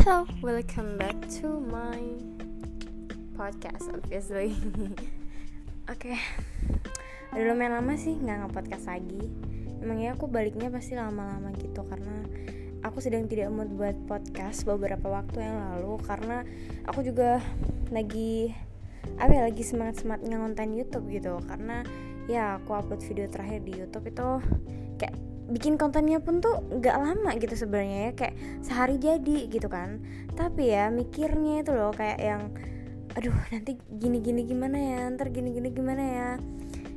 Hello, welcome back to my podcast obviously. Oke, okay. udah lumayan lama sih nggak nge-podcast lagi. Emangnya aku baliknya pasti lama-lama gitu karena aku sedang tidak mood buat podcast beberapa waktu yang lalu karena aku juga lagi apa ya lagi semangat semangatnya ngonten YouTube gitu karena ya aku upload video terakhir di YouTube itu bikin kontennya pun tuh nggak lama gitu sebenarnya ya kayak sehari jadi gitu kan. Tapi ya mikirnya itu loh kayak yang aduh nanti gini gini gimana ya? Ntar gini gini gimana ya?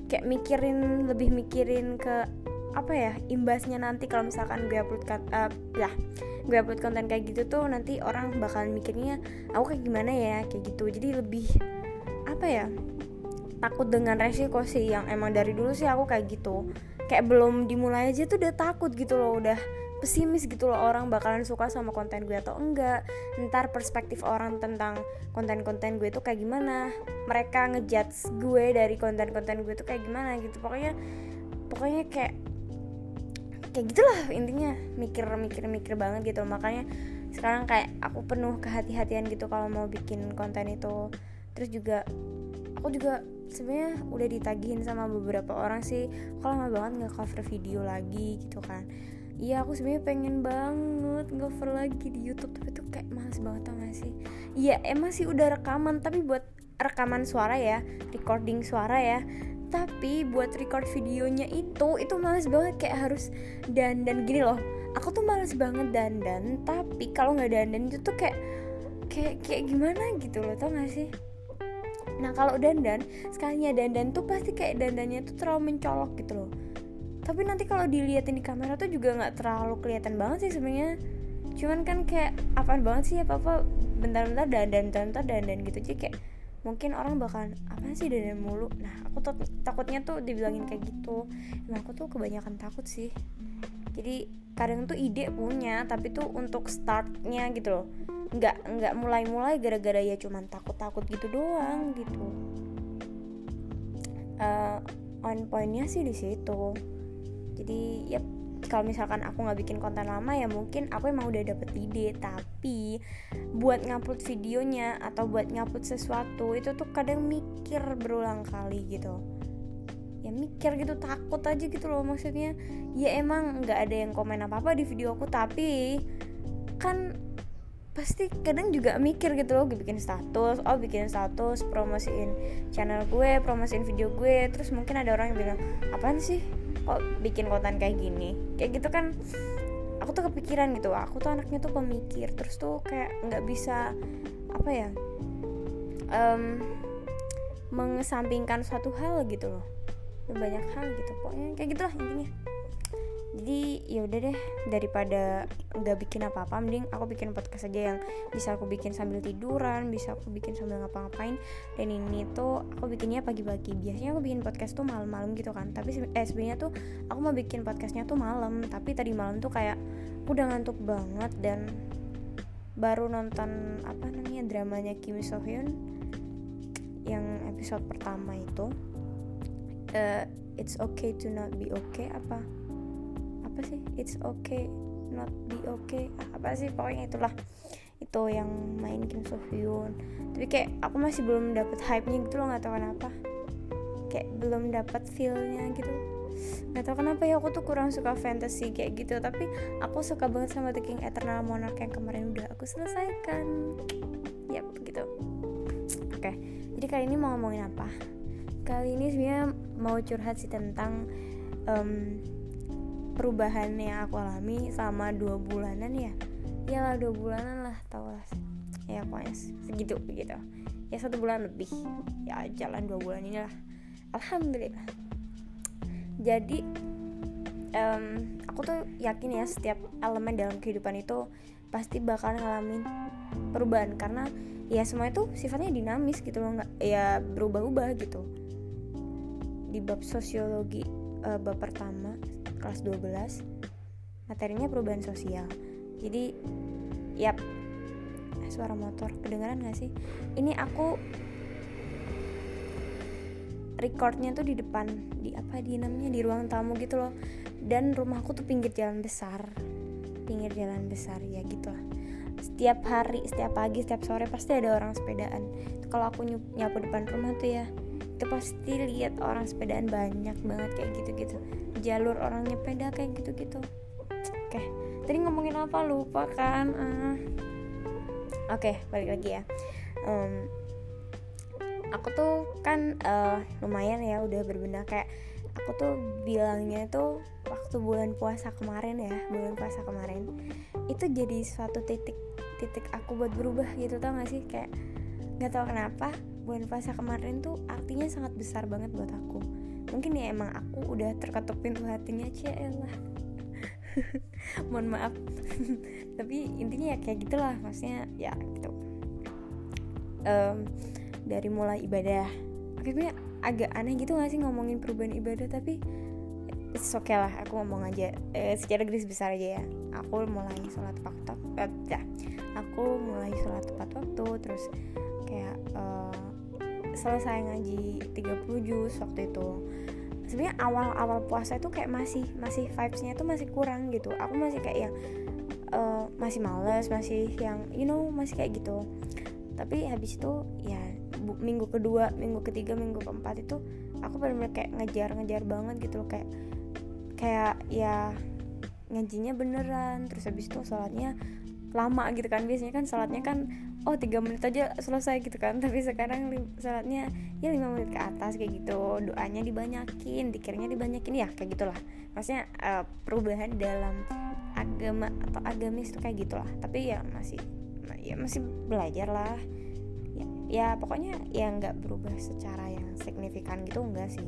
Kayak mikirin lebih mikirin ke apa ya imbasnya nanti kalau misalkan gue upload kan uh, ya gue upload konten kayak gitu tuh nanti orang bakalan mikirnya aku kayak gimana ya? Kayak gitu. Jadi lebih apa ya takut dengan resiko sih yang emang dari dulu sih aku kayak gitu kayak belum dimulai aja tuh udah takut gitu loh udah pesimis gitu loh orang bakalan suka sama konten gue atau enggak. Ntar perspektif orang tentang konten-konten gue tuh kayak gimana. Mereka ngejudge gue dari konten-konten gue tuh kayak gimana gitu. Pokoknya pokoknya kayak kayak gitulah intinya. Mikir mikir mikir banget gitu makanya sekarang kayak aku penuh kehati-hatian gitu kalau mau bikin konten itu. Terus juga aku juga sebenarnya udah ditagihin sama beberapa orang sih. Kalau lama banget nggak cover video lagi gitu kan. Iya aku sebenarnya pengen banget cover lagi di YouTube tapi tuh kayak males banget tau gak sih? Iya emang sih udah rekaman tapi buat rekaman suara ya recording suara ya. Tapi buat record videonya itu itu males banget kayak harus dan dan gini loh. Aku tuh males banget dandan tapi kalau nggak dandan itu tuh kayak kayak kayak gimana gitu loh tau gak sih nah kalau dandan sekalinya dandan tuh pasti kayak dandannya tuh terlalu mencolok gitu loh. Tapi nanti kalau dilihatin di kamera tuh juga nggak terlalu kelihatan banget sih sebenarnya. Cuman kan kayak apaan banget sih apa apa bentar-bentar dandan bentar-bentar dandan gitu. Aja kayak mungkin orang bakalan apa sih dandan mulu? Nah aku tuh takutnya tuh dibilangin kayak gitu. Emang aku tuh kebanyakan takut sih. Jadi kadang tuh ide punya tapi tuh untuk startnya gitu loh. Nggak nggak mulai-mulai gara-gara ya cuman takut-takut gitu doang gitu. Uh, on pointnya sih di situ. Jadi ya kalau misalkan aku nggak bikin konten lama ya mungkin aku emang udah dapet ide. Tapi buat ngupload videonya atau buat ngupload sesuatu itu tuh kadang mikir berulang kali gitu ya mikir gitu takut aja gitu loh maksudnya. Ya emang nggak ada yang komen apa apa di video aku tapi kan pasti kadang juga mikir gitu loh bikin status oh bikin status promosiin channel gue promosiin video gue. Terus mungkin ada orang yang bilang apaan sih? Kok bikin konten kayak gini? Kayak gitu kan aku tuh kepikiran gitu. Aku tuh anaknya tuh pemikir terus tuh kayak nggak bisa apa ya um, mengesampingkan suatu hal gitu loh banyak hal gitu pokoknya kayak gitulah intinya. Jadi ya udah deh daripada nggak bikin apa-apa mending aku bikin podcast aja yang bisa aku bikin sambil tiduran bisa aku bikin sambil ngapa-ngapain. Dan ini tuh aku bikinnya pagi-pagi. Biasanya aku bikin podcast tuh malam-malam gitu kan. Tapi eh sebenarnya tuh aku mau bikin podcastnya tuh malam. Tapi tadi malam tuh kayak udah ngantuk banget dan baru nonton apa namanya dramanya Kim So Hyun yang episode pertama itu uh, it's okay to not be okay apa? Apa sih? It's okay not be okay. Apa sih? Pokoknya itulah. Itu yang main Kim So Hyun tapi kayak aku masih belum dapet hype nya gitu loh nggak tahu kenapa. Kayak belum dapet feelnya gitu. Nggak tahu kenapa ya aku tuh kurang suka fantasy kayak gitu. Tapi aku suka banget sama The King Eternal Monarch yang kemarin udah aku selesaikan. Yap gitu. Oke jadi kali ini mau ngomongin apa? Kali ini sebenarnya mau curhat sih tentang um, perubahan yang aku alami selama dua bulanan ya. Ya lah dua bulanan lah tau lah. Ya pokoknya segitu begitu. Ya satu bulan lebih. Ya jalan dua bulan ini lah. Alhamdulillah. Jadi um, aku tuh yakin ya setiap elemen dalam kehidupan itu pasti bakal ngalamin perubahan. Karena ya semua itu sifatnya dinamis gitu loh. Nggak ya berubah-ubah gitu di bab sosiologi uh, bab pertama kelas 12 materinya perubahan sosial. Jadi yap suara motor kedengaran gak sih? Ini aku recordnya tuh di depan di apa di namanya di ruang tamu gitu loh. Dan rumahku tuh pinggir jalan besar pinggir jalan besar ya gitu lah. Setiap hari setiap pagi setiap sore pasti ada orang sepedaan. Kalau aku nyapu depan rumah tuh ya itu pasti lihat orang sepedaan banyak banget kayak gitu-gitu. Jalur orang nyepeda kayak gitu-gitu. Oke tadi ngomongin apa? Lupa kan? Uh. oke balik lagi ya. Um, aku tuh kan uh, lumayan ya udah berbenah. Kayak aku tuh bilangnya tuh waktu bulan puasa kemarin ya bulan puasa kemarin itu jadi suatu titik titik aku buat berubah gitu tau gak sih? Kayak nggak tahu kenapa bulan puasa kemarin tuh artinya sangat besar banget buat aku. Mungkin ya emang aku udah terketuk pintu hatinya lah mohon maaf. Tapi intinya ya kayak gitulah maksudnya ya gitu. Um, dari mulai ibadah. Akhirnya agak aneh gitu gak sih ngomongin perubahan ibadah tapi it's okay lah aku ngomong aja. Eh, secara garis besar aja ya. Aku mulai sholat waktu eh, ya, aku mulai sholat tepat waktu terus kayak uh, selesai ngaji 30 juz waktu itu. Sebenarnya awal-awal puasa itu kayak masih masih vibesnya tuh masih kurang gitu. Aku masih kayak yang uh, masih males masih yang you know masih kayak gitu. Tapi habis itu ya minggu kedua minggu ketiga minggu keempat itu aku benar-benar kayak ngejar-ngejar banget gitu loh. Kayak kayak ya ngajinya beneran terus habis itu sholatnya lama gitu kan. Biasanya kan sholatnya kan oh tiga menit aja selesai gitu kan. Tapi sekarang sholatnya ya lima menit ke atas kayak gitu. Doanya dibanyakin dikirnya dibanyakin ya kayak gitulah. Maksudnya uh, perubahan dalam agama atau agamis itu kayak gitulah. Tapi ya masih ya masih belajar lah. Ya pokoknya ya nggak berubah secara yang signifikan gitu enggak sih.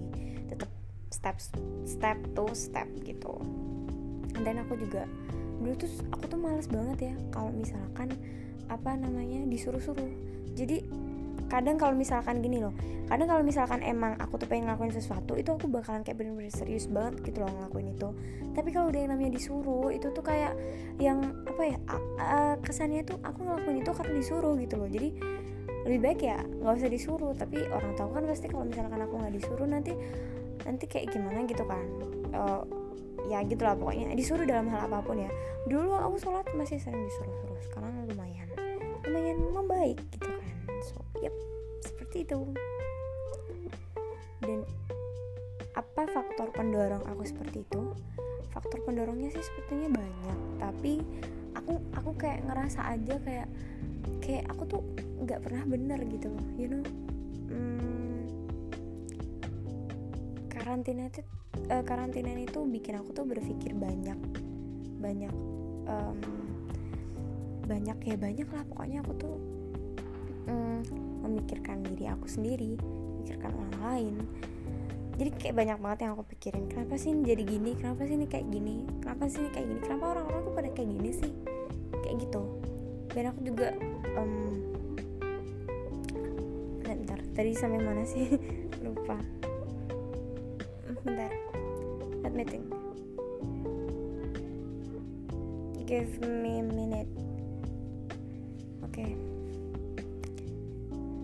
Tetap step step to step gitu. Dan aku juga dulu tuh aku tuh males banget ya kalau misalkan apa namanya disuruh-suruh. Jadi kadang kalau misalkan gini loh kadang kalau misalkan emang aku tuh pengen ngelakuin sesuatu itu aku bakalan kayak bener-bener serius banget gitu loh ngelakuin itu. Tapi kalau udah yang namanya disuruh itu tuh kayak yang apa ya kesannya tuh aku ngelakuin itu karena disuruh gitu loh. Jadi lebih baik ya nggak usah disuruh. Tapi orang tahu kan pasti kalau misalkan aku nggak disuruh nanti nanti kayak gimana gitu kan. Uh, ya gitulah pokoknya disuruh dalam hal apa pun ya. Dulu aku sholat masih sering disuruh-suruh sekarang lumayan lumayan membaik gitu kan. So yep seperti itu. Dan apa faktor pendorong aku seperti itu? Faktor pendorongnya sih sepertinya banyak tapi aku aku kayak ngerasa aja kayak kayak aku tuh nggak pernah bener gitu you know karantina itu uh, karantina itu bikin aku tuh berpikir banyak. Banyak um, banyak ya banyak lah. Pokoknya aku tuh um, memikirkan diri aku sendiri memikirkan orang lain. Jadi kayak banyak banget yang aku pikirin. Kenapa sih ini jadi gini? Kenapa sih ini kayak gini? Kenapa sih ini kayak gini? Kenapa orang-orang tuh pada kayak gini sih? Kayak gitu. Dan aku juga um, bentar, tadi sampai mana sih? Lupa bentar. Think. Give me a minute. Oke. Okay.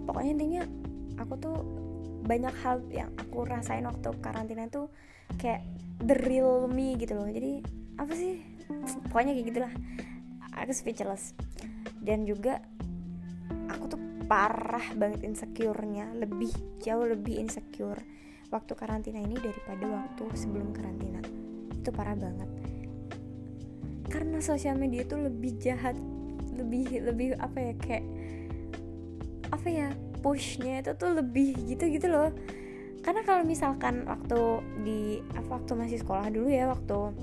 pokoknya intinya aku tuh banyak hal yang aku rasain waktu karantina tuh kayak the real me gitu loh. Jadi apa sih? Pokoknya kayak gitulah. Aku speechless. Dan juga aku tuh parah banget insecure-nya. Lebih jauh lebih insecure waktu karantina ini daripada waktu sebelum karantina. Itu parah banget. Karena sosial media itu lebih jahat lebih lebih apa ya kayak apa ya pushnya itu tuh lebih gitu gitu loh. Karena kalau misalkan waktu di waktu masih sekolah dulu ya waktu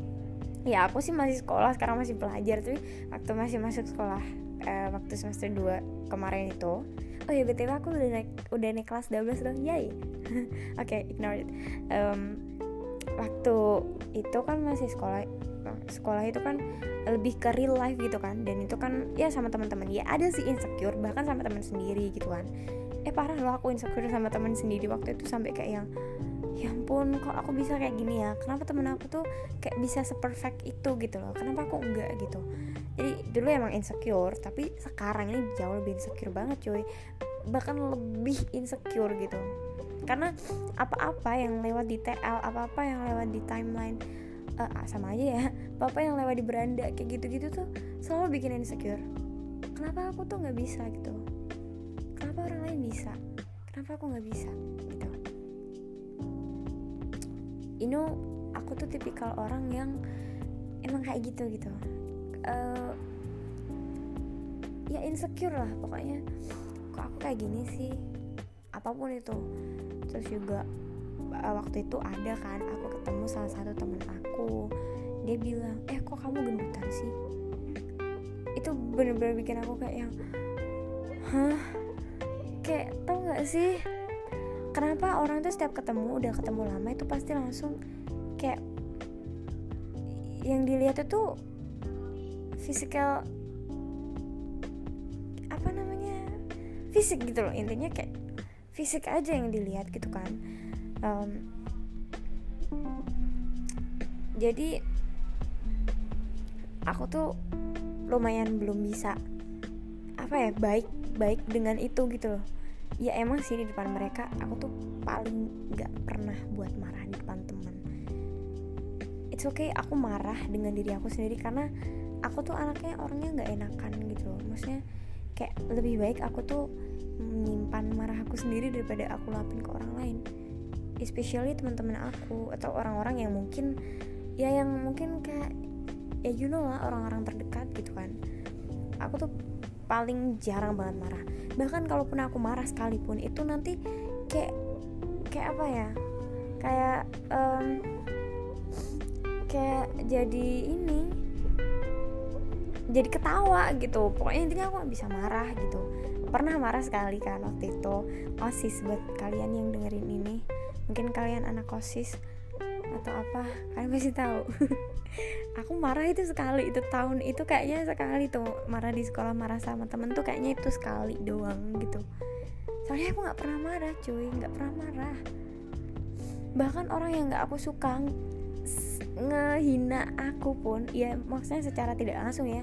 ya aku sih masih sekolah sekarang masih belajar tapi waktu masih masuk sekolah uh, waktu semester 2 kemarin itu. Oh ya btw aku udah naik udah naik kelas 12 dong. Yay. Oke okay, ignore it. Um, waktu itu kan masih sekolah sekolah itu kan lebih ke real life gitu kan. Dan itu kan ya sama teman-teman. Ya ada sih insecure bahkan sama teman sendiri gitu kan. Eh parah loh aku insecure sama teman sendiri waktu itu sampai kayak yang ya ampun kok aku bisa kayak gini ya? Kenapa temen aku tuh kayak bisa seperfect itu? Gitu loh. Kenapa aku enggak? Gitu. Jadi dulu emang insecure tapi sekarang ini jauh lebih insecure banget cuy. Bahkan lebih insecure gitu. Karena apa-apa yang lewat di TL apa-apa yang lewat di timeline uh, sama aja ya. Apa-apa yang lewat di beranda kayak gitu-gitu tuh selalu bikin insecure. Kenapa aku tuh nggak bisa? Gitu. Kenapa orang lain bisa? Kenapa aku nggak bisa? Gitu you know aku tuh tipikal orang yang emang kayak gitu gitu. Uh, ya insecure lah pokoknya. Kok aku kayak gini sih? Apa pun itu. Terus juga uh, waktu itu ada kan aku ketemu salah satu temen aku. Dia bilang eh kok kamu gendutan sih? Itu bener-bener bikin aku kayak yang hah? Kayak tau gak sih kenapa orang tuh setiap ketemu udah ketemu lama itu pasti langsung kayak yang dilihat itu fisikal apa namanya fisik gitu loh. Intinya kayak fisik aja yang dilihat gitu kan. Um, jadi aku tuh lumayan belum bisa apa ya baik baik dengan itu gitu loh ya emang sih di depan mereka aku tuh paling nggak pernah buat marah di depan teman it's okay aku marah dengan diri aku sendiri karena aku tuh anaknya orangnya nggak enakan gitu loh. Maksudnya kayak lebih baik aku tuh menyimpan marah aku sendiri daripada aku lapin ke orang lain. Especially teman-teman aku atau orang-orang yang mungkin ya yang mungkin kayak ya you know lah orang-orang terdekat gitu kan. Aku tuh paling jarang banget marah. Bahkan kalaupun aku marah sekalipun itu nanti kayak kayak apa ya? Kayak um, kayak jadi ini jadi ketawa gitu. Pokoknya intinya aku gak bisa marah gitu. Pernah marah sekali kan waktu itu. Osis buat kalian yang dengerin ini. Mungkin kalian anak osis atau apa? Kalian pasti tahu. Aku marah itu sekali. Itu tahun itu kayaknya sekali tuh. Marah di sekolah marah sama temen tuh kayaknya itu sekali doang gitu. Soalnya aku nggak pernah marah cuy. Nggak pernah marah. Bahkan orang yang nggak aku suka ngehina aku pun ya maksudnya secara tidak langsung ya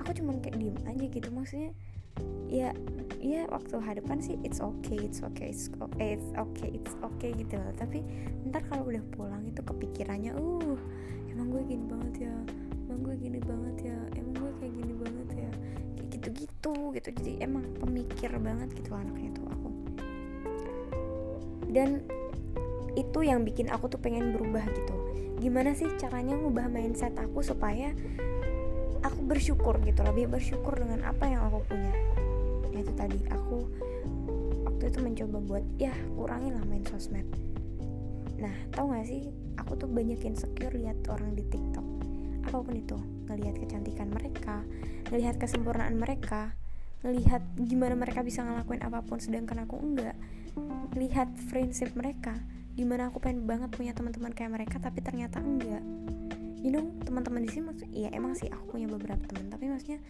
aku cuman kayak diem aja gitu. Maksudnya ya ya waktu hadapan sih it's okay it's okay it's okay it's okay it's okay gitu loh. Tapi ntar kalau udah pulang itu kepikirannya uh emang gue gini banget ya emang gue gini banget ya emang gue kayak gini banget ya. Kayak gitu-gitu gitu. Jadi emang pemikir banget gitu anaknya tuh aku. Dan itu yang bikin aku tuh pengen berubah gitu. Gimana sih caranya ngubah mindset aku supaya aku bersyukur gitu lebih bersyukur dengan apa yang aku punya? ya itu tadi. Aku waktu itu mencoba buat ya kurangin lah main sosmed. Nah tau gak sih? Aku tuh banyak insecure lihat orang di tiktok. Apa pun itu ngelihat kecantikan mereka ngelihat kesempurnaan mereka ngelihat gimana mereka bisa ngelakuin apa pun sedangkan aku enggak. Lihat friendship mereka di mana aku pengen banget punya teman-teman kayak mereka tapi ternyata enggak. You know teman-teman di sini maksud iya emang sih aku punya beberapa teman tapi maksudnya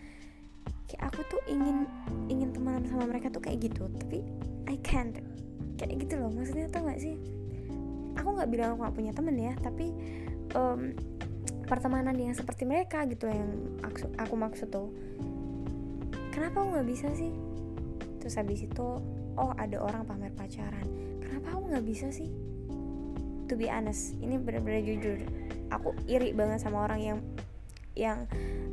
kayak aku tuh ingin ingin temenan sama mereka tuh kayak gitu tapi I can't. Kayak gitu loh maksudnya tau gak sih? Aku nggak bilang aku gak punya temen ya tapi um, pertemanan yang seperti mereka gitu yang aku, aku maksud tuh. Kenapa aku nggak bisa sih? Terus habis itu oh ada orang pamer pacaran. Kenapa aku nggak bisa sih? To be honest ini benar-benar jujur. Aku iri banget sama orang yang yang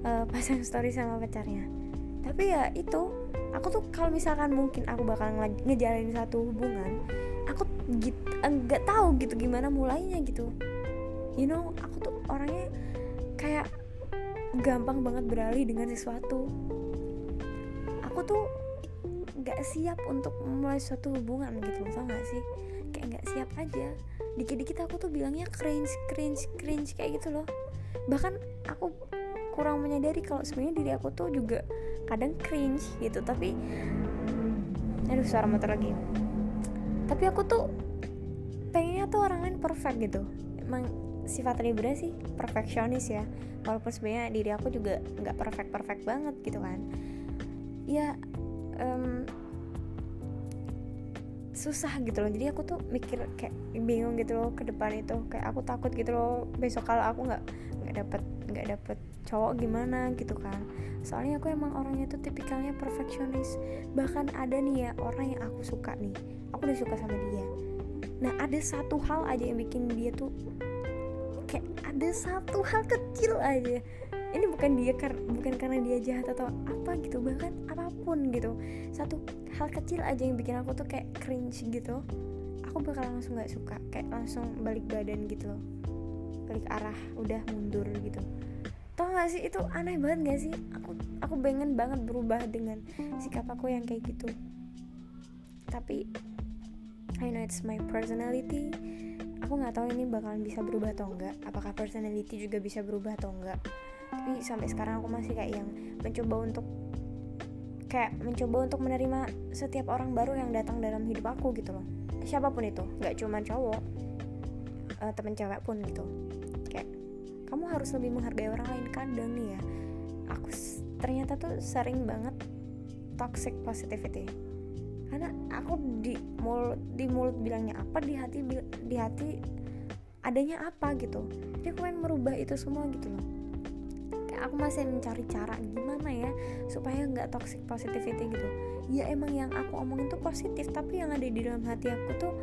uh, pasang story sama pacarnya tapi ya itu aku tuh kalau misalkan mungkin aku bakal nge ngejalanin satu hubungan aku gitu enggak tahu gitu gimana mulainya gitu. You know aku tuh orangnya kayak gampang banget beralih dengan sesuatu. Aku tuh nggak siap untuk mulai suatu hubungan gitu tau gak sih? Kayak nggak siap aja. Dikit-dikit aku tuh bilangnya cringe cringe cringe kayak gitu loh. Bahkan aku kurang menyadari kalau sebenarnya diri aku tuh juga kadang cringe gitu tapi aduh suara motor lagi. Tapi aku tuh pengennya tuh orang lain perfect gitu. Emang sifat Libra sih perfeksionis ya. Walaupun sebenarnya diri aku juga nggak perfect perfect banget gitu kan. Ya um, susah gitu loh. Jadi aku tuh mikir kayak bingung gitu loh ke depan itu. Kayak aku takut gitu loh. Besok kalau aku nggak nggak dapet nggak dapet cowok gimana gitu kan. Soalnya aku emang orangnya tuh tipikalnya perfeksionis. Bahkan ada nih ya orang yang aku suka nih. Aku udah suka sama dia. Nah ada satu hal aja yang bikin dia tuh kayak ada satu hal kecil aja. Ini bukan dia kar bukan karena dia jahat atau apa gitu bahkan apa pun gitu. Satu hal kecil aja yang bikin aku tuh kayak cringe gitu. Aku bakal langsung nggak suka kayak langsung balik badan gitu loh balik arah udah mundur gitu. Tau gak sih itu aneh banget gak sih? Aku aku pengen banget berubah dengan sikap aku yang kayak gitu. Tapi I know it's my personality. Aku nggak tahu ini bakalan bisa berubah atau enggak. Apakah personality juga bisa berubah atau enggak. Tapi sampai sekarang aku masih kayak yang mencoba untuk kayak mencoba untuk menerima setiap orang baru yang datang dalam hidup aku gitu loh. Siapa pun itu nggak cuma cowok uh, temen cewek pun gitu. Kayak kamu harus lebih menghargai orang lain. Kadang nih ya aku ternyata tuh sering banget toxic positivity. Karena aku di mulut di mulut bilangnya apa di hati di hati adanya apa gitu. Jadi aku pengen merubah itu semua gitu loh. Kayak aku masih mencari cara gimana ya supaya nggak toxic positivity gitu. Ya emang yang aku omongin tuh positif tapi yang ada di dalam hati aku tuh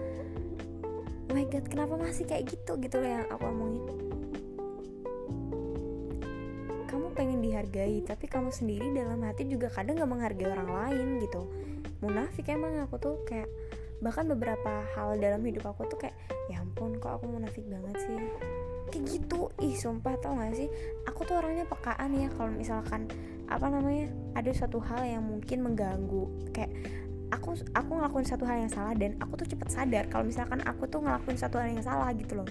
my god kenapa masih kayak gitu? Gitu loh yang aku omongin. Kamu pengen dihargai tapi kamu sendiri dalam hati juga kadang gak menghargai orang lain gitu. Munafik emang aku tuh kayak bahkan beberapa hal dalam hidup aku tuh kayak ya ampun kok aku munafik banget sih? Kayak gitu. Ih sumpah tau gak sih? Aku tuh orangnya pekaan ya kalau misalkan apa namanya ada suatu hal yang mungkin mengganggu. Kayak aku aku ngelakuin satu hal yang salah dan aku tuh cepet sadar kalau misalkan aku tuh ngelakuin satu hal yang salah gitu loh.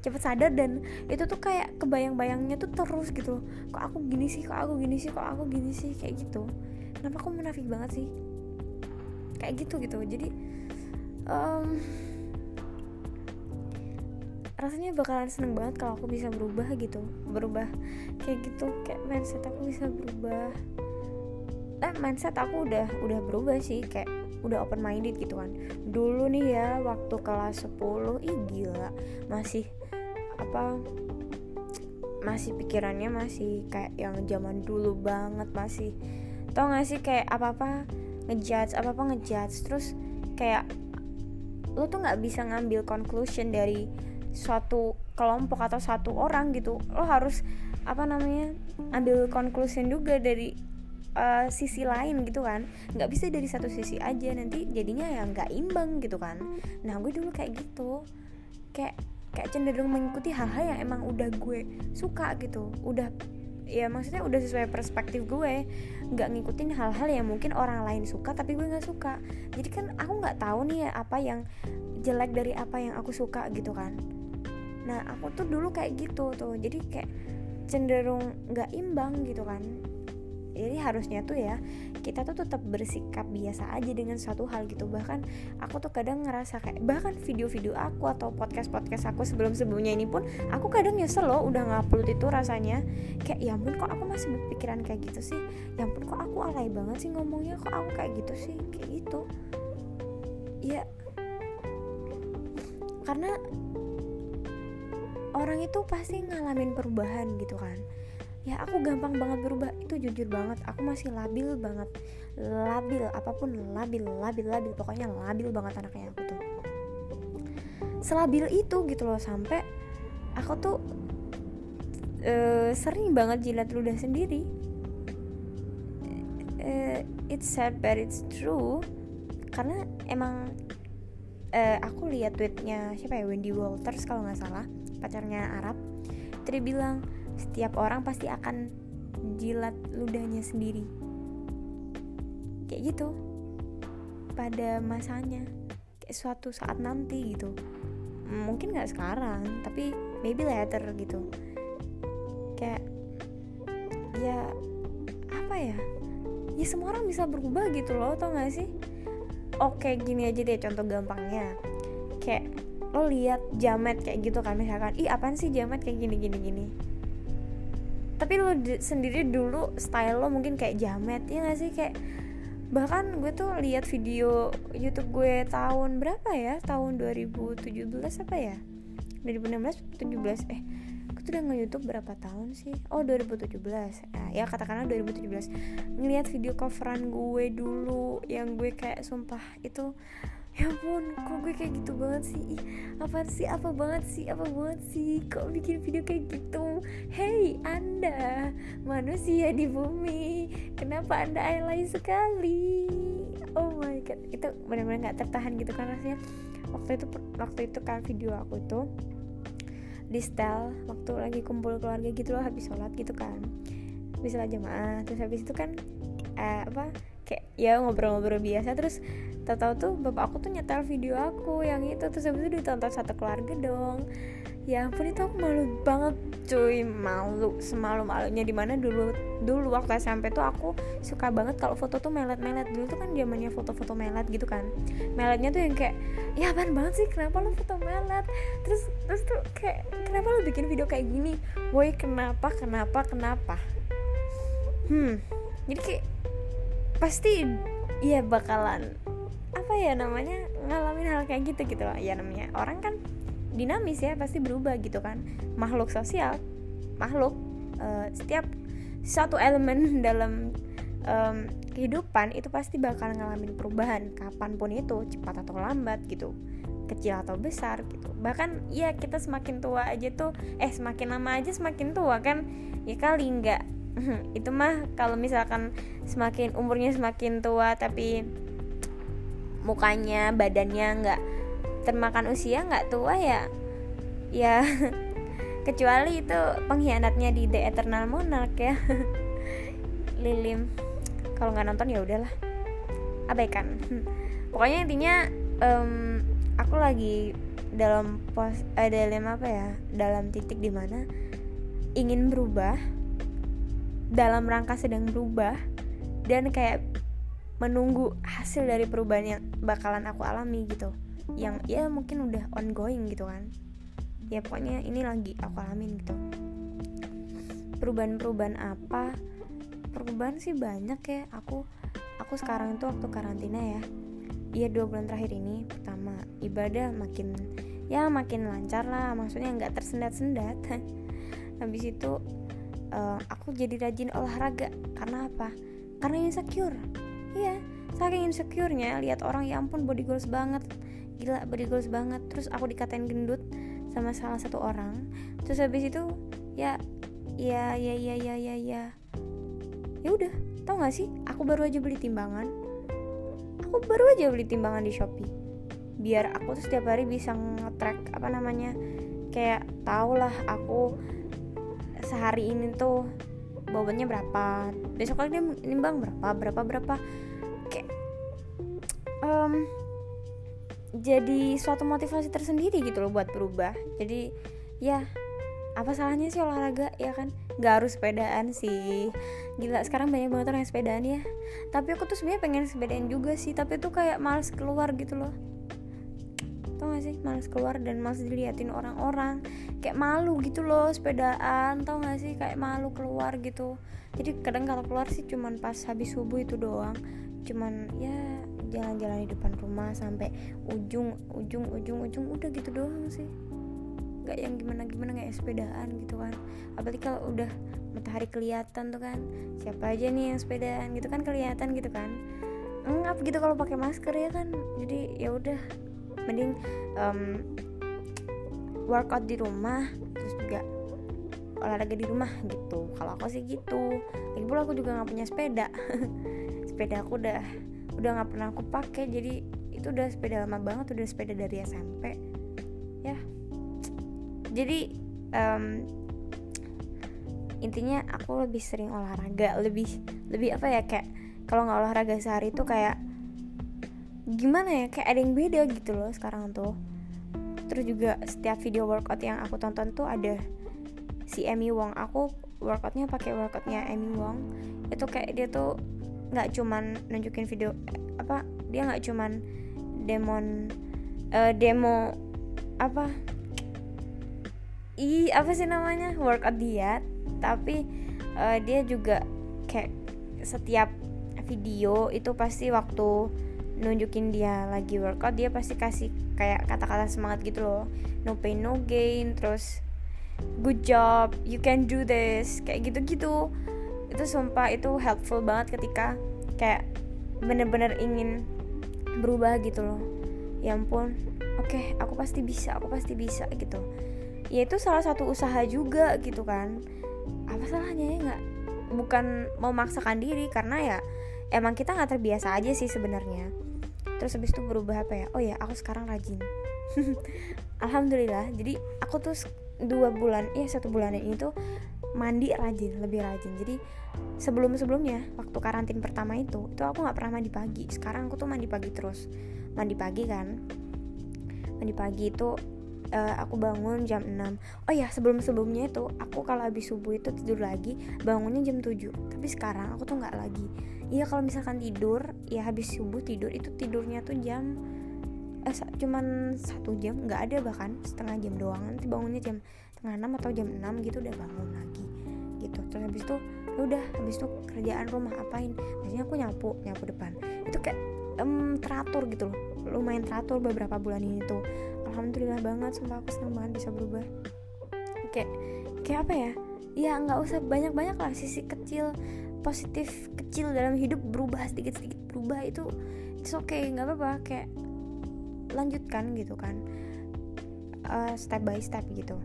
Cepet sadar dan itu tuh kayak kebayang-bayangnya tuh terus gitu loh. Kok aku gini sih kok aku gini sih kok aku gini sih kayak gitu. Kenapa aku munafik banget sih? Kayak gitu gitu. Jadi um, rasanya bakalan seneng banget kalau aku bisa berubah gitu. Berubah kayak gitu kayak mindset aku bisa berubah. Eh mindset aku udah udah berubah sih kayak udah open minded gitu kan. Dulu nih ya waktu kelas 10 ih gila masih apa masih pikirannya masih kayak yang zaman dulu banget masih tau gak sih kayak apa apa ngejudge apa apa ngejudge terus kayak lo tuh nggak bisa ngambil conclusion dari suatu kelompok atau satu orang gitu. Lo harus apa namanya ambil conclusion juga dari uh, sisi lain gitu kan. Nggak bisa dari satu sisi aja nanti jadinya ya nggak imbang gitu kan. Nah gue dulu kayak gitu. Kayak kayak cenderung mengikuti hal-hal yang emang udah gue suka gitu. Udah ya maksudnya udah sesuai perspektif gue. Nggak ngikutin hal-hal yang mungkin orang lain suka tapi gue nggak suka. Jadi kan aku nggak tahu nih ya apa yang jelek dari apa yang aku suka gitu kan. Nah aku tuh dulu kayak gitu tuh. Jadi kayak cenderung nggak imbang gitu kan jadi harusnya tuh ya kita tuh tetap bersikap biasa aja dengan suatu hal gitu. Bahkan aku tuh kadang ngerasa kayak bahkan video-video aku atau podcast-podcast aku sebelum-sebelumnya ini pun aku kadang nyesel loh udah ngupload itu rasanya. Kayak ya ampun kok aku masih berpikiran kayak gitu sih? Ya ampun kok aku alay banget sih ngomongnya kok aku kayak gitu sih? Kayak gitu. Ya. Karena orang itu pasti ngalamin perubahan gitu kan ya aku gampang banget berubah. Itu jujur banget aku masih labil banget. Labil apa pun labil labil labil. Pokoknya labil banget anaknya aku tuh. Selabil itu gitu loh sampai aku tuh uh, sering banget jilat ludah sendiri. Uh, it's sad but it's true. Karena emang uh, aku lihat tweetnya siapa ya? Wendy Walters kalau nggak salah pacarnya Arab. Tri bilang setiap orang pasti akan jilat ludahnya sendiri. Kayak gitu. Pada masanya. Kayak suatu saat nanti gitu. Mungkin nggak sekarang tapi maybe later gitu. Kayak ya apa ya? Ya semua orang bisa berubah gitu loh tau gak sih? Oke gini aja deh contoh gampangnya. Kayak lo lihat jamet kayak gitu kan misalkan ih apaan sih jamet kayak gini gini gini tapi lo sendiri dulu style lo mungkin kayak jamet ya gak sih? Kayak bahkan gue tuh lihat video YouTube gue tahun berapa ya? Tahun 2017 apa ya? 2016 17 eh gue tuh udah nge-youtube berapa tahun sih? Oh 2017 nah, ya katakanlah 2017 ngeliat video coveran gue dulu yang gue kayak sumpah itu ya ampun kok gue kayak gitu banget sih? Ih, apa sih? Apa banget sih? Apa banget sih? Kok bikin video kayak gitu? Hey anda manusia di bumi. Kenapa anda alay sekali? Oh my god. Itu benar-benar nggak tertahan gitu kan rasanya. Waktu itu waktu itu kan video aku itu di style waktu lagi kumpul keluarga gitu loh habis sholat gitu kan. Habis sholat jamaah terus habis itu kan eh, apa kayak ya ngobrol-ngobrol biasa terus tahu-tahu tuh bapak aku tuh nyetel video aku yang itu. Terus habis itu ditonton satu keluarga dong. Ya ampun itu aku malu banget cuy. Malu semalu malunya di mana dulu dulu waktu SMP tuh aku suka banget kalau foto tuh melet-melet. Dulu tuh kan zamannya foto-foto melet gitu kan. Meletnya tuh yang kayak ya apaan banget sih? Kenapa lo foto melet? Terus terus tuh kayak kenapa lo bikin video kayak gini? Woi kenapa kenapa kenapa? Hmm. Jadi kayak pasti ya bakalan apa ya namanya ngalamin hal kayak gitu gitu loh. Ya namanya orang kan dinamis ya pasti berubah gitu kan. Makhluk sosial makhluk uh, setiap satu elemen dalam um, kehidupan itu pasti bakal ngalamin perubahan kapan pun itu cepat atau lambat gitu kecil atau besar gitu. Bahkan ya kita semakin tua aja tuh eh semakin lama aja semakin tua kan. Ya kali nggak. Itu mah kalau misalkan semakin umurnya semakin tua tapi mukanya badannya nggak termakan usia nggak tua ya ya kecuali itu pengkhianatnya di The Eternal Monarch ya. Lilim. Kalau nggak nonton ya udahlah. Abaikan. Pokoknya intinya um, aku lagi dalam pos eh, dalam apa ya dalam titik di mana ingin berubah dalam rangka sedang berubah dan kayak menunggu hasil dari perubahan yang bakalan aku alami gitu. Yang ya mungkin udah ongoing gitu kan. Ya pokoknya ini lagi aku alamin gitu. Perubahan-perubahan apa? Perubahan sih banyak ya. Aku aku sekarang itu waktu karantina ya. Iya dua bulan terakhir ini. Pertama ibadah makin ya makin lancar lah. Maksudnya nggak tersendat-sendat. Habis itu uh, aku jadi rajin olahraga. Karena apa? Karena insecure iya saking insecure-nya lihat orang ya ampun body goals banget. Gila body goals banget. Terus aku dikatain gendut sama salah satu orang. Terus habis itu ya ya ya ya ya ya ya. Ya udah tau gak sih? Aku baru aja beli timbangan. Aku baru aja beli timbangan di shopee. Biar aku tuh setiap hari bisa nge-track apa namanya kayak tau lah aku sehari ini tuh bobotnya berapa besok lagi dia nimbang berapa berapa berapa. Kayak um, jadi suatu motivasi tersendiri gitu loh buat berubah. Jadi ya apa salahnya sih olahraga ya kan? Nggak harus sepedaan sih. Gila sekarang banyak banget orang yang sepedaan ya. Tapi aku tuh sebenarnya pengen sepedaan juga sih tapi tuh kayak males keluar gitu loh tau gak sih? Males keluar dan males diliatin orang-orang. Kayak malu gitu loh sepedaan. Tau gak sih? Kayak malu keluar gitu. Jadi kadang kalau keluar sih cuman pas habis subuh itu doang. Cuman ya jalan-jalan di depan rumah sampai ujung ujung ujung ujung. Udah gitu doang sih. Gak yang gimana gimana kayak sepedaan gitu kan. Apalagi kalau udah matahari kelihatan tuh kan. Siapa aja nih yang sepedaan gitu kan kelihatan gitu kan. Ngap gitu kalau pakai masker ya kan. Jadi ya udah mending um, workout di rumah terus juga olahraga di rumah gitu. Kalau aku sih gitu. Lagi pula aku juga nggak punya sepeda. Sepeda aku udah udah nggak pernah aku pakai. Jadi itu udah sepeda lama banget udah sepeda dari SMP ya. Jadi um, intinya aku lebih sering olahraga. Lebih lebih apa ya kayak kalau nggak olahraga sehari itu kayak gimana ya kayak ada yang beda gitu loh sekarang tuh. Terus juga setiap video workout yang aku tonton tuh ada si Amy Wong. Aku workoutnya pakai workoutnya Amy Wong. Itu kayak dia tuh nggak cuman nunjukin video apa dia nggak cuman demon uh, demo apa i apa sih namanya workout dia tapi uh, dia juga kayak setiap video itu pasti waktu nunjukin dia lagi workout dia pasti kasih kayak kata-kata semangat gitu loh. No pain no gain terus good job you can do this. Kayak gitu-gitu. Itu sumpah itu helpful banget ketika kayak bener-bener ingin berubah gitu loh. Ya ampun oke okay, aku pasti bisa aku pasti bisa gitu. Ya itu salah satu usaha juga gitu kan. Apa salahnya ya nggak bukan mau maksakan diri karena ya emang kita nggak terbiasa aja sih sebenarnya terus habis itu berubah apa ya? Oh ya aku sekarang rajin. Alhamdulillah. Jadi aku tuh dua bulan ya satu bulan ini tuh mandi rajin lebih rajin. Jadi sebelum sebelumnya waktu karantin pertama itu itu aku nggak pernah mandi pagi. Sekarang aku tuh mandi pagi terus. Mandi pagi kan? Mandi pagi itu uh, aku bangun jam 6 oh ya sebelum sebelumnya itu aku kalau habis subuh itu tidur lagi bangunnya jam 7 tapi sekarang aku tuh nggak lagi. Iya kalau misalkan tidur ya habis subuh tidur itu tidurnya tuh jam eh cuman satu jam nggak ada bahkan setengah jam doang. Nanti bangunnya jam setengah enam atau jam 6 gitu udah bangun lagi gitu. Terus habis itu ya udah habis itu kerjaan rumah apain? Biasanya aku nyapu nyapu depan. Itu kayak um, teratur gitu loh. Lumayan teratur beberapa bulan ini tuh alhamdulillah banget sumpah aku senang banget bisa berubah. Kayak kayak apa ya? Ya nggak usah banyak banyak lah sisi kecil positif kecil dalam hidup berubah sedikit sedikit berubah itu it's okay nggak apa-apa kayak lanjutkan gitu kan. Uh, step by step gitu.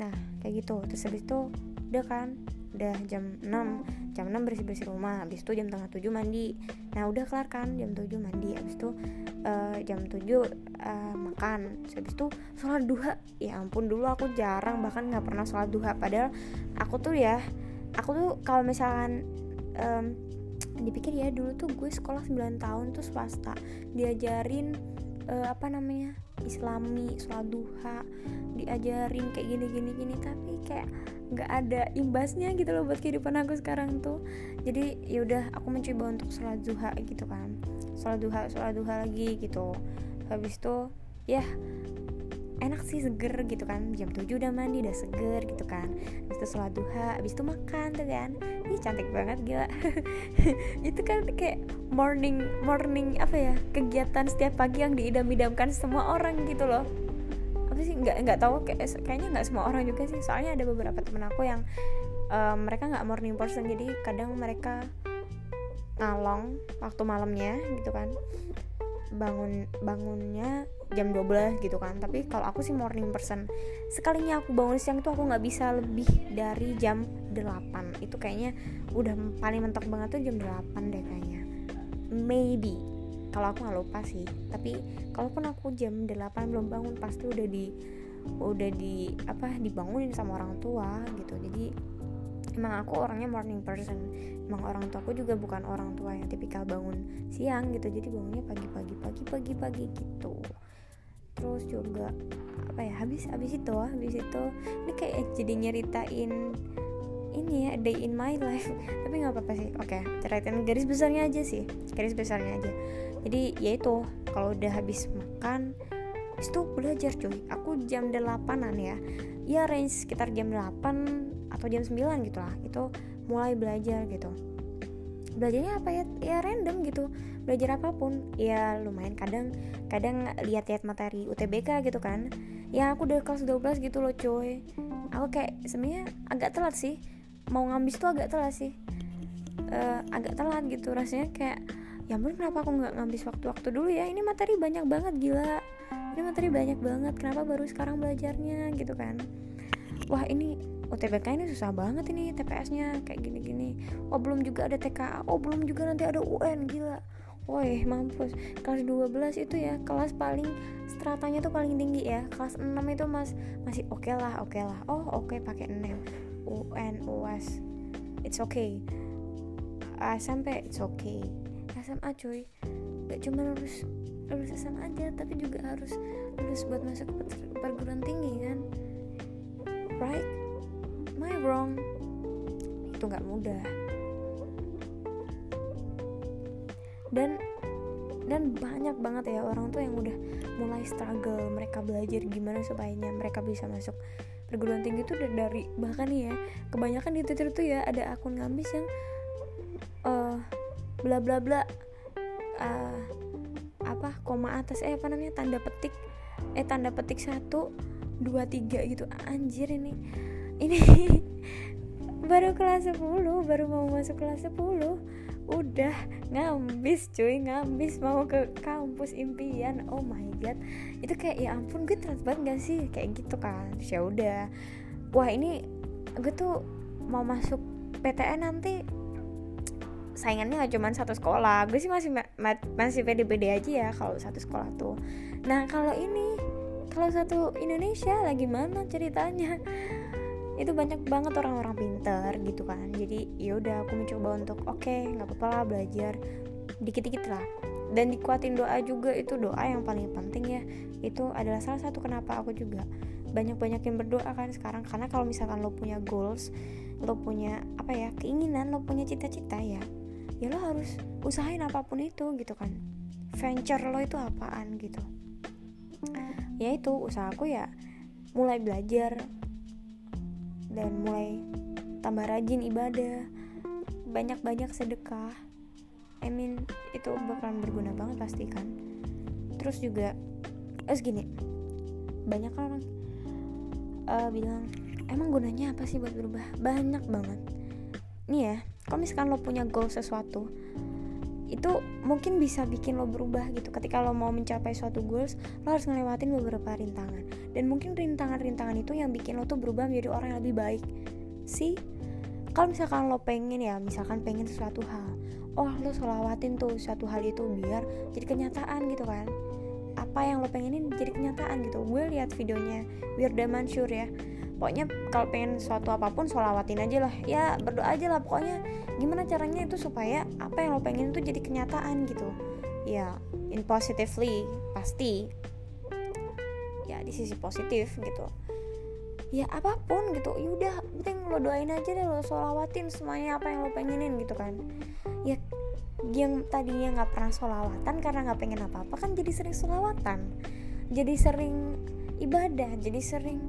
Nah kayak gitu terus habis itu udah kan udah jam 6 jam 6 bersih-bersih rumah habis itu jam tengah 7 mandi. Nah udah kelar kan jam 7 mandi habis itu uh, jam 7 uh, eh, makan. Habis itu sholat duha. Ya ampun dulu aku jarang bahkan nggak pernah sholat duha. Padahal aku tuh ya aku tuh kalau misalkan um, dipikir ya dulu tuh gue sekolah 9 tahun tuh swasta. Diajarin uh, apa namanya islami sholat duha. Diajarin kayak gini gini gini. Tapi kayak nggak ada imbasnya gitu loh buat kehidupan aku sekarang tuh. Jadi yaudah aku mencoba untuk sholat duha gitu kan. Sholat duha sholat duha lagi gitu. Habis itu ya enak sih seger gitu kan. Jam 7 udah mandi udah seger gitu kan. Habis itu sholat duha habis itu makan tuh kan. Ih cantik banget gila. Itu kan kayak morning morning apa ya kegiatan setiap pagi yang diidam-idamkan semua orang gitu loh apa sih nggak nggak tahu kayak kayaknya nggak semua orang juga sih. Soalnya ada beberapa temen aku yang um, mereka nggak morning person jadi kadang mereka ngalong waktu malamnya gitu kan. Bangun bangunnya jam 12 gitu kan. Tapi kalau aku sih morning person. Sekalinya aku bangun siang itu aku nggak bisa lebih dari jam 8 itu kayaknya udah paling mentok banget tuh jam 8 deh kayaknya. Maybe kalau aku nggak lupa sih. Tapi kalaupun aku jam 8 belum bangun pasti udah di udah di apa dibangunin sama orang tua gitu. Jadi emang aku orangnya morning person. Emang orang tua aku juga bukan orang tua yang tipikal bangun siang gitu. Jadi bangunnya pagi-pagi pagi-pagi pagi gitu. Terus juga apa ya habis habis itu habis itu ini kayak jadi nyeritain ini ya day in my life. Tapi nggak apa-apa sih. Oke ceritain garis besarnya aja sih. Garis besarnya aja. Jadi ya itu kalau udah habis makan itu belajar cuy. Aku jam 8an ya. Ya range sekitar jam 8 atau jam 9 gitu lah. Itu mulai belajar gitu. Belajarnya apa ya? Ya random gitu. Belajar apa pun. Ya lumayan. Kadang kadang lihat-lihat materi UTBK gitu kan. Ya aku udah kelas 12 gitu loh coy aku kayak sebenarnya agak telat sih mau ngambis tuh agak telat sih. Uh, agak telat gitu rasanya kayak ya ampun kenapa aku nggak ngambis waktu-waktu dulu ya? Ini materi banyak banget gila. Ini materi banyak banget kenapa baru sekarang belajarnya? Gitu kan. Wah ini UTBK ini susah banget ini TPS-nya kayak gini-gini. Oh belum juga ada TKA oh belum juga nanti ada UN gila. Woi mampus. Kelas 12 itu ya Kelas paling Stratanya tuh paling tinggi ya. Kelas 6 itu mas Masih oke okay lah Oke okay lah. Oh oke okay, pakai 6 UN UAS It's okay. SMP It's okay. SMA cuy. Gak cuma lulus Lulus SMA aja Tapi juga harus Lulus buat masuk perguruan tinggi kan? Right? I wrong? Itu nggak mudah. Dan dan banyak banget ya orang tuh yang udah mulai struggle. Mereka belajar gimana supaya mereka bisa masuk perguruan tinggi tuh dari bahkan nih ya kebanyakan di twitter tuh ya ada akun ngambis yang uh, bla bla bla uh, apa koma atas eh apa namanya tanda petik eh tanda petik satu dua tiga gitu. Anjir ini ini baru kelas 10 baru mau masuk kelas 10 udah ngambis cuy ngambis. Mau ke kampus impian. Oh my god. Itu kayak ya ampun gue telat banget gak sih? Kayak gitu kan. Ya udah. Wah ini gue tuh mau masuk PTN nanti. Saingannya gak cuma satu sekolah. Gue sih masih masih pede-pede aja ya kalau satu sekolah tuh. Nah kalau ini kalau satu Indonesia lagi mana ceritanya itu banyak banget orang-orang pinter gitu kan. Jadi yaudah aku mencoba untuk oke okay, nggak apa-apa lah belajar. Dikit-dikit lah. Dan dikuatin doa juga itu doa yang paling penting ya. Itu adalah salah satu kenapa aku juga banyak-banyakin berdoa kan sekarang. Karena kalau misalkan lo punya goals lo punya apa ya keinginan lo punya cita-cita ya ya lo harus usahain apa pun itu gitu kan. Venture lo itu apaan gitu. Ya itu usahaku ya mulai belajar dan mulai tambah rajin ibadah. Banyak-banyak sedekah. I mean itu bakalan berguna banget pasti kan. Terus juga terus gini banyak orang uh, bilang emang gunanya apa sih buat berubah? Banyak banget. Nih ya kalau misalkan lo punya goal sesuatu itu mungkin bisa bikin lo berubah gitu. Ketika lo mau mencapai suatu goals lo harus ngelewatin beberapa rintangan dan mungkin rintangan-rintangan itu yang bikin lo tuh berubah menjadi orang yang lebih baik. Sih kalau misalkan lo pengen ya misalkan pengen sesuatu hal oh lo selawatin tuh suatu hal itu biar jadi kenyataan gitu kan. Apa yang lo pengenin jadi kenyataan gitu. Gue lihat videonya Wirda Mansur ya. Pokoknya kalau pengen suatu apa pun solawatin aja lah. Ya berdoa aja lah. Pokoknya gimana caranya itu supaya apa yang lo pengen itu jadi kenyataan gitu. Ya in positively pasti di sisi positif gitu. Ya apa pun gitu. Yaudah penting lo doain aja deh lo solawatin semuanya apa yang lo pengenin gitu kan. Ya yang tadinya nggak pernah solawatan karena nggak pengen apa apa kan jadi sering solawatan. Jadi sering ibadah jadi sering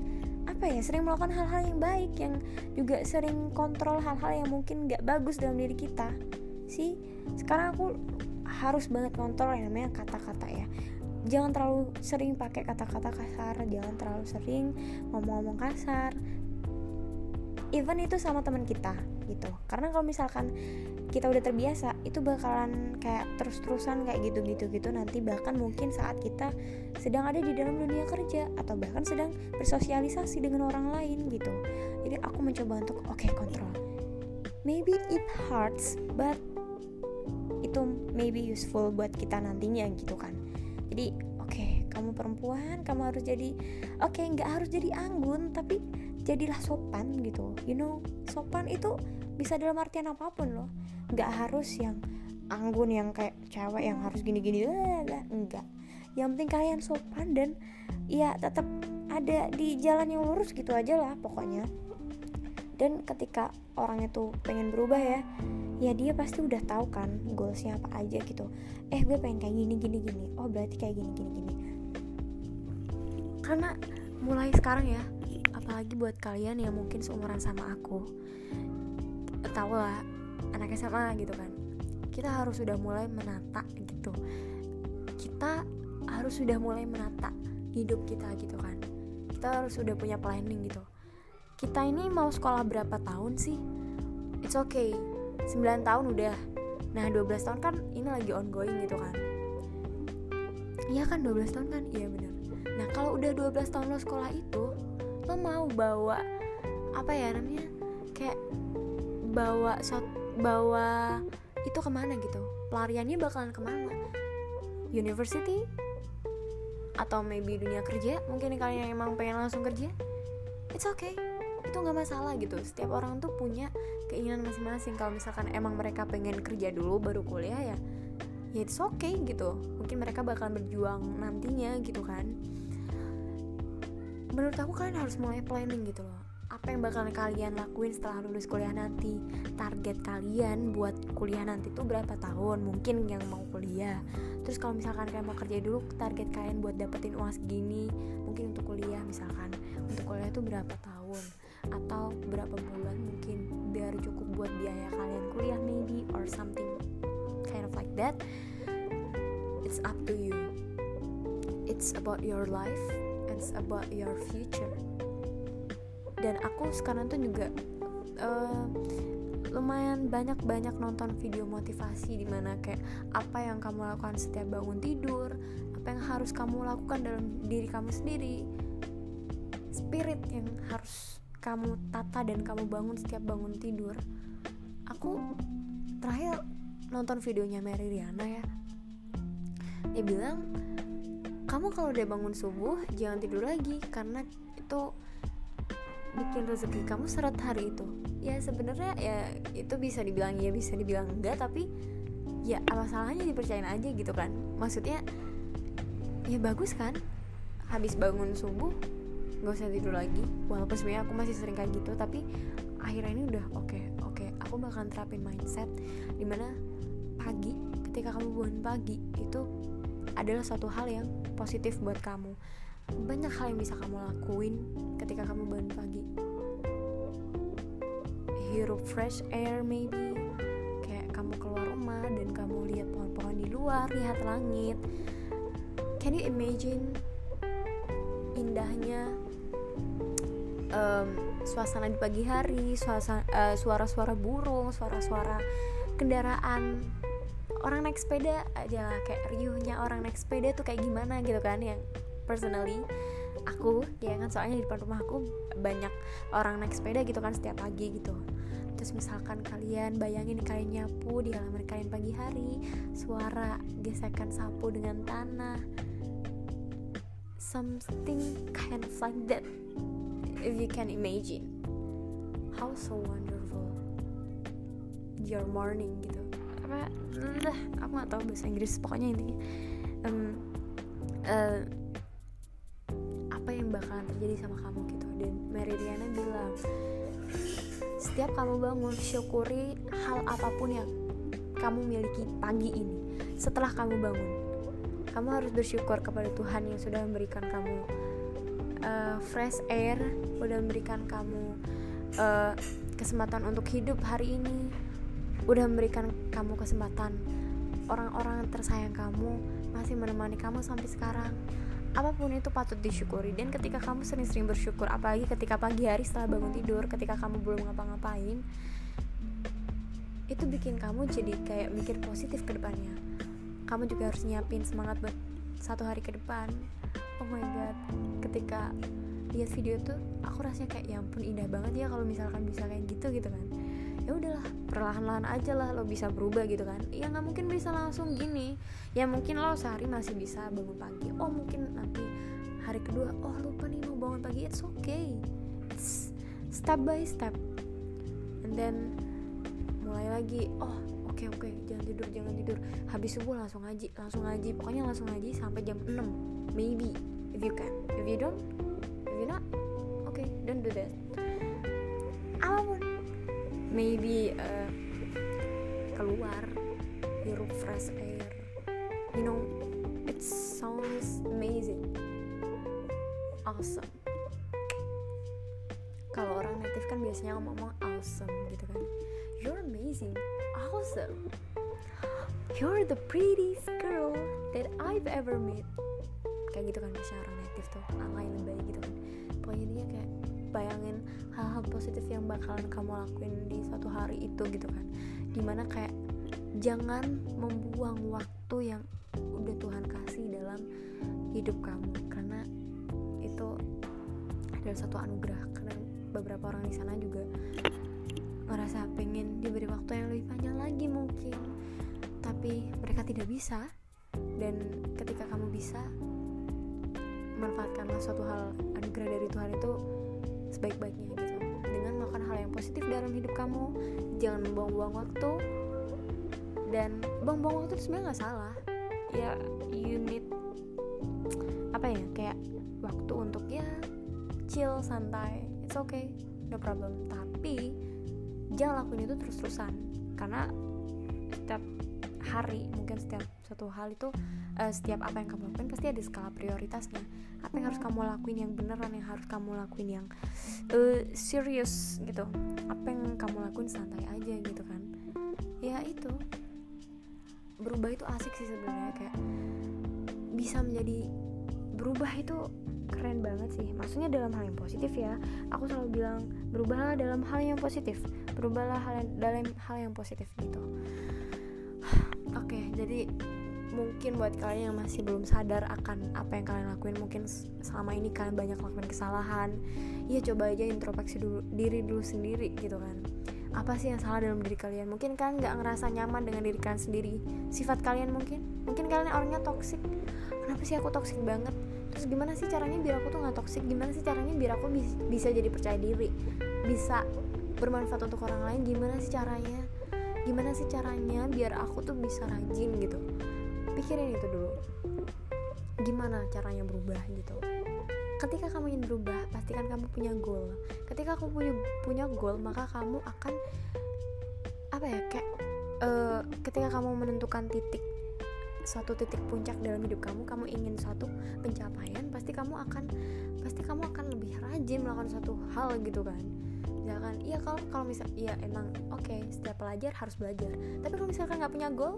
apa ya sering melakukan hal-hal yang baik yang juga sering kontrol hal-hal yang mungkin gak bagus dalam diri kita. Sih sekarang aku harus banget kontrol yang namanya kata-kata ya jangan terlalu sering pakai kata-kata kasar jangan terlalu sering ngomong-ngomong kasar. Even itu sama teman kita gitu. Karena kalau misalkan kita udah terbiasa itu bakalan kayak terus-terusan kayak gitu-gitu gitu nanti bahkan mungkin saat kita sedang ada di dalam dunia kerja atau bahkan sedang bersosialisasi dengan orang lain gitu. Jadi aku mencoba untuk oke okay, kontrol. Maybe it hurts but itu maybe useful buat kita nantinya gitu kan jadi oke okay, kamu perempuan kamu harus jadi oke okay, nggak harus jadi anggun tapi jadilah sopan gitu. You know sopan itu bisa dalam artian apa pun loh. Nggak harus yang anggun yang kayak cewek yang harus gini-gini enggak. Yang penting kalian sopan dan ya tetap ada di jalan yang lurus gitu aja lah pokoknya dan ketika orang itu pengen berubah ya ya dia pasti udah tahu kan goalsnya apa aja gitu. Eh gue pengen kayak gini gini gini. Oh berarti kayak gini gini gini. Karena mulai sekarang ya apalagi buat kalian yang mungkin seumuran sama aku tau lah anak SMA gitu kan. Kita harus sudah mulai menata gitu. Kita harus sudah mulai menata hidup kita gitu kan. Kita harus sudah punya planning gitu kita ini mau sekolah berapa tahun sih? It's okay. 9 tahun udah. Nah 12 tahun kan ini lagi ongoing gitu kan? Iya kan 12 tahun kan? Iya bener. Nah kalau udah 12 tahun lo sekolah itu lo mau bawa apa ya namanya kayak bawa bawa itu ke mana gitu? Pelariannya bakalan ke mana? University? Atau maybe dunia kerja? Mungkin kalian yang emang pengen langsung kerja? It's okay itu nggak masalah gitu. Setiap orang tuh punya keinginan masing-masing. Kalau misalkan emang mereka pengen kerja dulu baru kuliah ya ya it's okay gitu. Mungkin mereka bakalan berjuang nantinya gitu kan. Menurut aku kalian harus mulai planning gitu loh. Apa yang bakal kalian lakuin setelah lulus kuliah nanti? Target kalian buat kuliah nanti tuh berapa tahun? Mungkin yang mau kuliah. Terus kalau misalkan kalian mau kerja dulu target kalian buat dapetin uang segini mungkin untuk kuliah misalkan. Untuk kuliah itu berapa tahun atau berapa bulan mungkin biar cukup buat biaya kalian kuliah maybe or something kind of like that it's up to you. It's about your life it's about your future. Dan aku sekarang tuh juga uh, lumayan banyak-banyak nonton video motivasi di mana kayak apa yang kamu lakukan setiap bangun tidur apa yang harus kamu lakukan dalam diri kamu sendiri. Spirit yang harus kamu tata dan kamu bangun setiap bangun tidur aku terakhir nonton videonya Mary Riana ya. Dia bilang kamu kalau udah bangun subuh jangan tidur lagi karena itu bikin rezeki kamu seret hari itu. Ya sebenarnya ya itu bisa dibilang ya bisa dibilang enggak tapi ya apa salahnya dipercayain aja gitu kan? Maksudnya ya bagus kan habis bangun subuh nggak usah tidur lagi. Walaupun sebenarnya aku masih sering kayak gitu tapi akhirnya ini udah oke okay, oke. Okay, aku bakalan terapin mindset di mana pagi ketika kamu bangun pagi itu adalah suatu hal yang positif buat kamu. Banyak hal yang bisa kamu lakuin ketika kamu bangun pagi. Hirup fresh air maybe. Kayak kamu keluar rumah dan kamu lihat pohon-pohon di luar lihat langit. Can you imagine indahnya um, suasana di pagi hari suasana uh, suara-suara burung suara-suara kendaraan. Orang naik sepeda aja lah kayak riuhnya orang naik sepeda tuh kayak gimana gitu kan yang personally aku ya kan soalnya di depan rumah aku banyak orang naik sepeda gitu kan setiap pagi gitu. Terus misalkan kalian bayangin kalian nyapu di halaman kalian pagi hari suara gesekan sapu dengan tanah something kind of like that if you can imagine how so wonderful your morning gitu. Apa? Lah aku nggak tahu bahasa Inggris pokoknya intinya. Um, uh, apa yang bakalan terjadi sama kamu gitu. Dan Meridiana bilang setiap kamu bangun syukuri hal apa pun yang kamu miliki pagi ini. Setelah kamu bangun kamu harus bersyukur kepada Tuhan yang sudah memberikan kamu uh, fresh air udah memberikan kamu uh, kesempatan untuk hidup hari ini. Udah memberikan kamu kesempatan. Orang-orang tersayang kamu masih menemani kamu sampai sekarang. Apa pun itu patut disyukuri. Dan ketika kamu sering-sering bersyukur apalagi ketika pagi hari setelah bangun tidur ketika kamu belum ngapa-ngapain itu bikin kamu jadi kayak mikir positif ke depannya. Kamu juga harus nyiapin semangat buat satu hari ke depan oh my god. Ketika lihat video tuh aku rasanya kayak ya ampun indah banget ya kalau misalkan bisa kayak gitu gitu kan. Ya udahlah perlahan-lahan aja lah lo bisa berubah gitu kan. Ya nggak mungkin bisa langsung gini. Ya mungkin lo sehari masih bisa bangun pagi. Oh mungkin nanti hari kedua oh lupa nih mau bangun pagi. It's okay. It's step by step. And then mulai lagi oh oke oke jangan tidur jangan tidur. Habis subuh langsung ngaji langsung ngaji. Pokoknya langsung ngaji sampai jam 6 maybe. If you can. If you don't if you not okay don't do that. Apa pun. Maybe uh, keluar hirup fresh air. You know it sounds amazing. Awesome. Kalau orang native kan biasanya ngomong awesome gitu kan. You're amazing awesome you're the prettiest girl that I've ever met. Kayak gitu kan biasanya orang native tuh alay lebay gitu kan. Pokoknya dia kayak bayangin hal-hal positif yang bakalan kamu lakuin di suatu hari itu gitu kan. Di mana kayak jangan membuang waktu yang udah Tuhan kasih dalam hidup kamu. Karena itu adalah satu anugerah. Karena beberapa orang di sana juga ngerasa pengen diberi waktu yang lebih panjang lagi mungkin. Tapi mereka tidak bisa. Dan ketika kamu bisa manfaatkanlah suatu hal anugerah dari Tuhan itu sebaik-baiknya gitu. Dengan melakukan hal yang positif dalam hidup kamu jangan membuang-buang waktu. Dan buang-buang waktu itu sebenarnya nggak salah. Ya you need apa ya kayak waktu untuk ya chill santai. It's okay. No problem. Tapi jangan lakuin itu terus-terusan. Karena setiap hari mungkin setiap satu hal itu uh, setiap apa yang kamu lakuin pasti ada skala prioritasnya. Apa yang harus kamu lakuin yang beneran yang harus kamu lakuin yang uh, serius gitu. Apa yang kamu lakuin santai aja gitu kan. Ya itu. Berubah itu asik sih sebenarnya kayak bisa menjadi berubah itu keren banget sih. Maksudnya dalam hal yang positif ya. Aku selalu bilang berubahlah dalam hal yang positif berubahlah hal yang, dalam hal yang positif gitu. Oke okay, jadi mungkin buat kalian yang masih belum sadar akan apa yang kalian lakuin mungkin selama ini kalian banyak lakuin kesalahan ya coba aja introspeksi dulu diri dulu sendiri gitu kan. Apa sih yang salah dalam diri kalian? Mungkin kalian nggak ngerasa nyaman dengan diri kalian sendiri. Sifat kalian mungkin? Mungkin kalian orangnya toksik kenapa sih aku toksik banget? Terus gimana sih caranya biar aku tuh nggak toksik gimana sih caranya biar aku bis bisa jadi percaya diri? Bisa bermanfaat untuk orang lain gimana sih caranya? Gimana sih caranya biar aku tuh bisa rajin gitu? Pikirin itu dulu. Gimana caranya berubah gitu? Ketika kamu ingin berubah pastikan kamu punya goal. Ketika kamu punya punya goal maka kamu akan apa ya kayak uh, ketika kamu menentukan titik suatu titik puncak dalam hidup kamu kamu ingin suatu pencapaian pasti kamu akan pasti kamu akan lebih rajin melakukan suatu hal gitu kan misalkan iya kalau kalau misal iya emang oke okay, setiap pelajar harus belajar. Tapi kalau misalkan nggak punya goal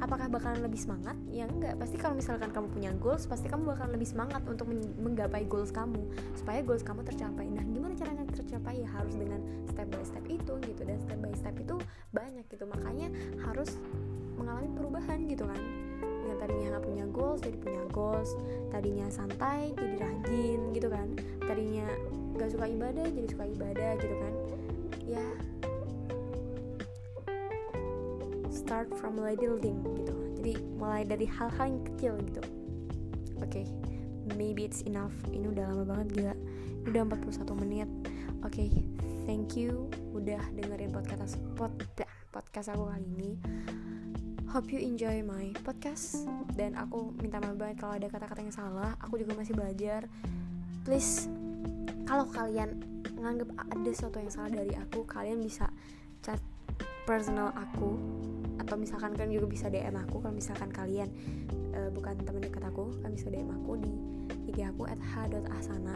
apakah bakalan lebih semangat? Ya enggak pasti kalau misalkan kamu punya goals pasti kamu bakalan lebih semangat untuk menggapai goals kamu supaya goals kamu tercapai. Nah gimana caranya tercapai? Ya harus dengan step by step itu gitu dan step by step itu banyak gitu. Makanya harus mengalami perubahan gitu kan yang tadinya nggak punya goals jadi punya goals. Tadinya santai jadi rajin gitu kan. Tadinya gak suka ibadah jadi suka ibadah gitu kan. Ya start from little thing gitu. Jadi mulai dari hal-hal yang kecil gitu. Oke okay, maybe it's enough. Ini udah lama banget gila. Ini udah 41 menit. Oke okay, thank you udah dengerin podcast pod, podcast aku kali ini Hope you enjoy my podcast. Dan aku minta maaf banget kalau ada kata-kata yang salah. Aku juga masih belajar. Please, kalau kalian nganggap ada sesuatu yang salah dari aku, kalian bisa chat personal aku. Atau misalkan kalian juga bisa DM aku kalau misalkan kalian uh, bukan teman dekat aku kalian bisa DM aku di IG aku at h.asana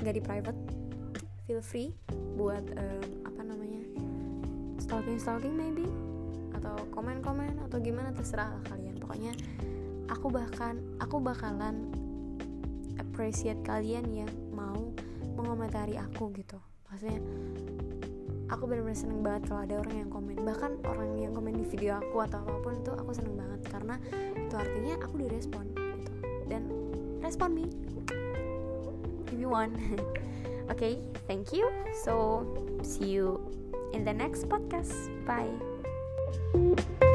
nggak di private. Feel free buat uh, apa namanya stalking stalking maybe atau komen komen atau gimana terserah lah kalian. Pokoknya aku bahkan aku bakalan appreciate kalian yang mau mengomentari aku gitu. Maksudnya aku benar-benar seneng banget kalau ada orang yang komen. Bahkan orang yang komen di video aku atau apa pun itu aku seneng banget karena itu artinya aku direspon gitu. Dan respon me. If you want. Okay thank you. So see you in the next podcast. Bye Thank you.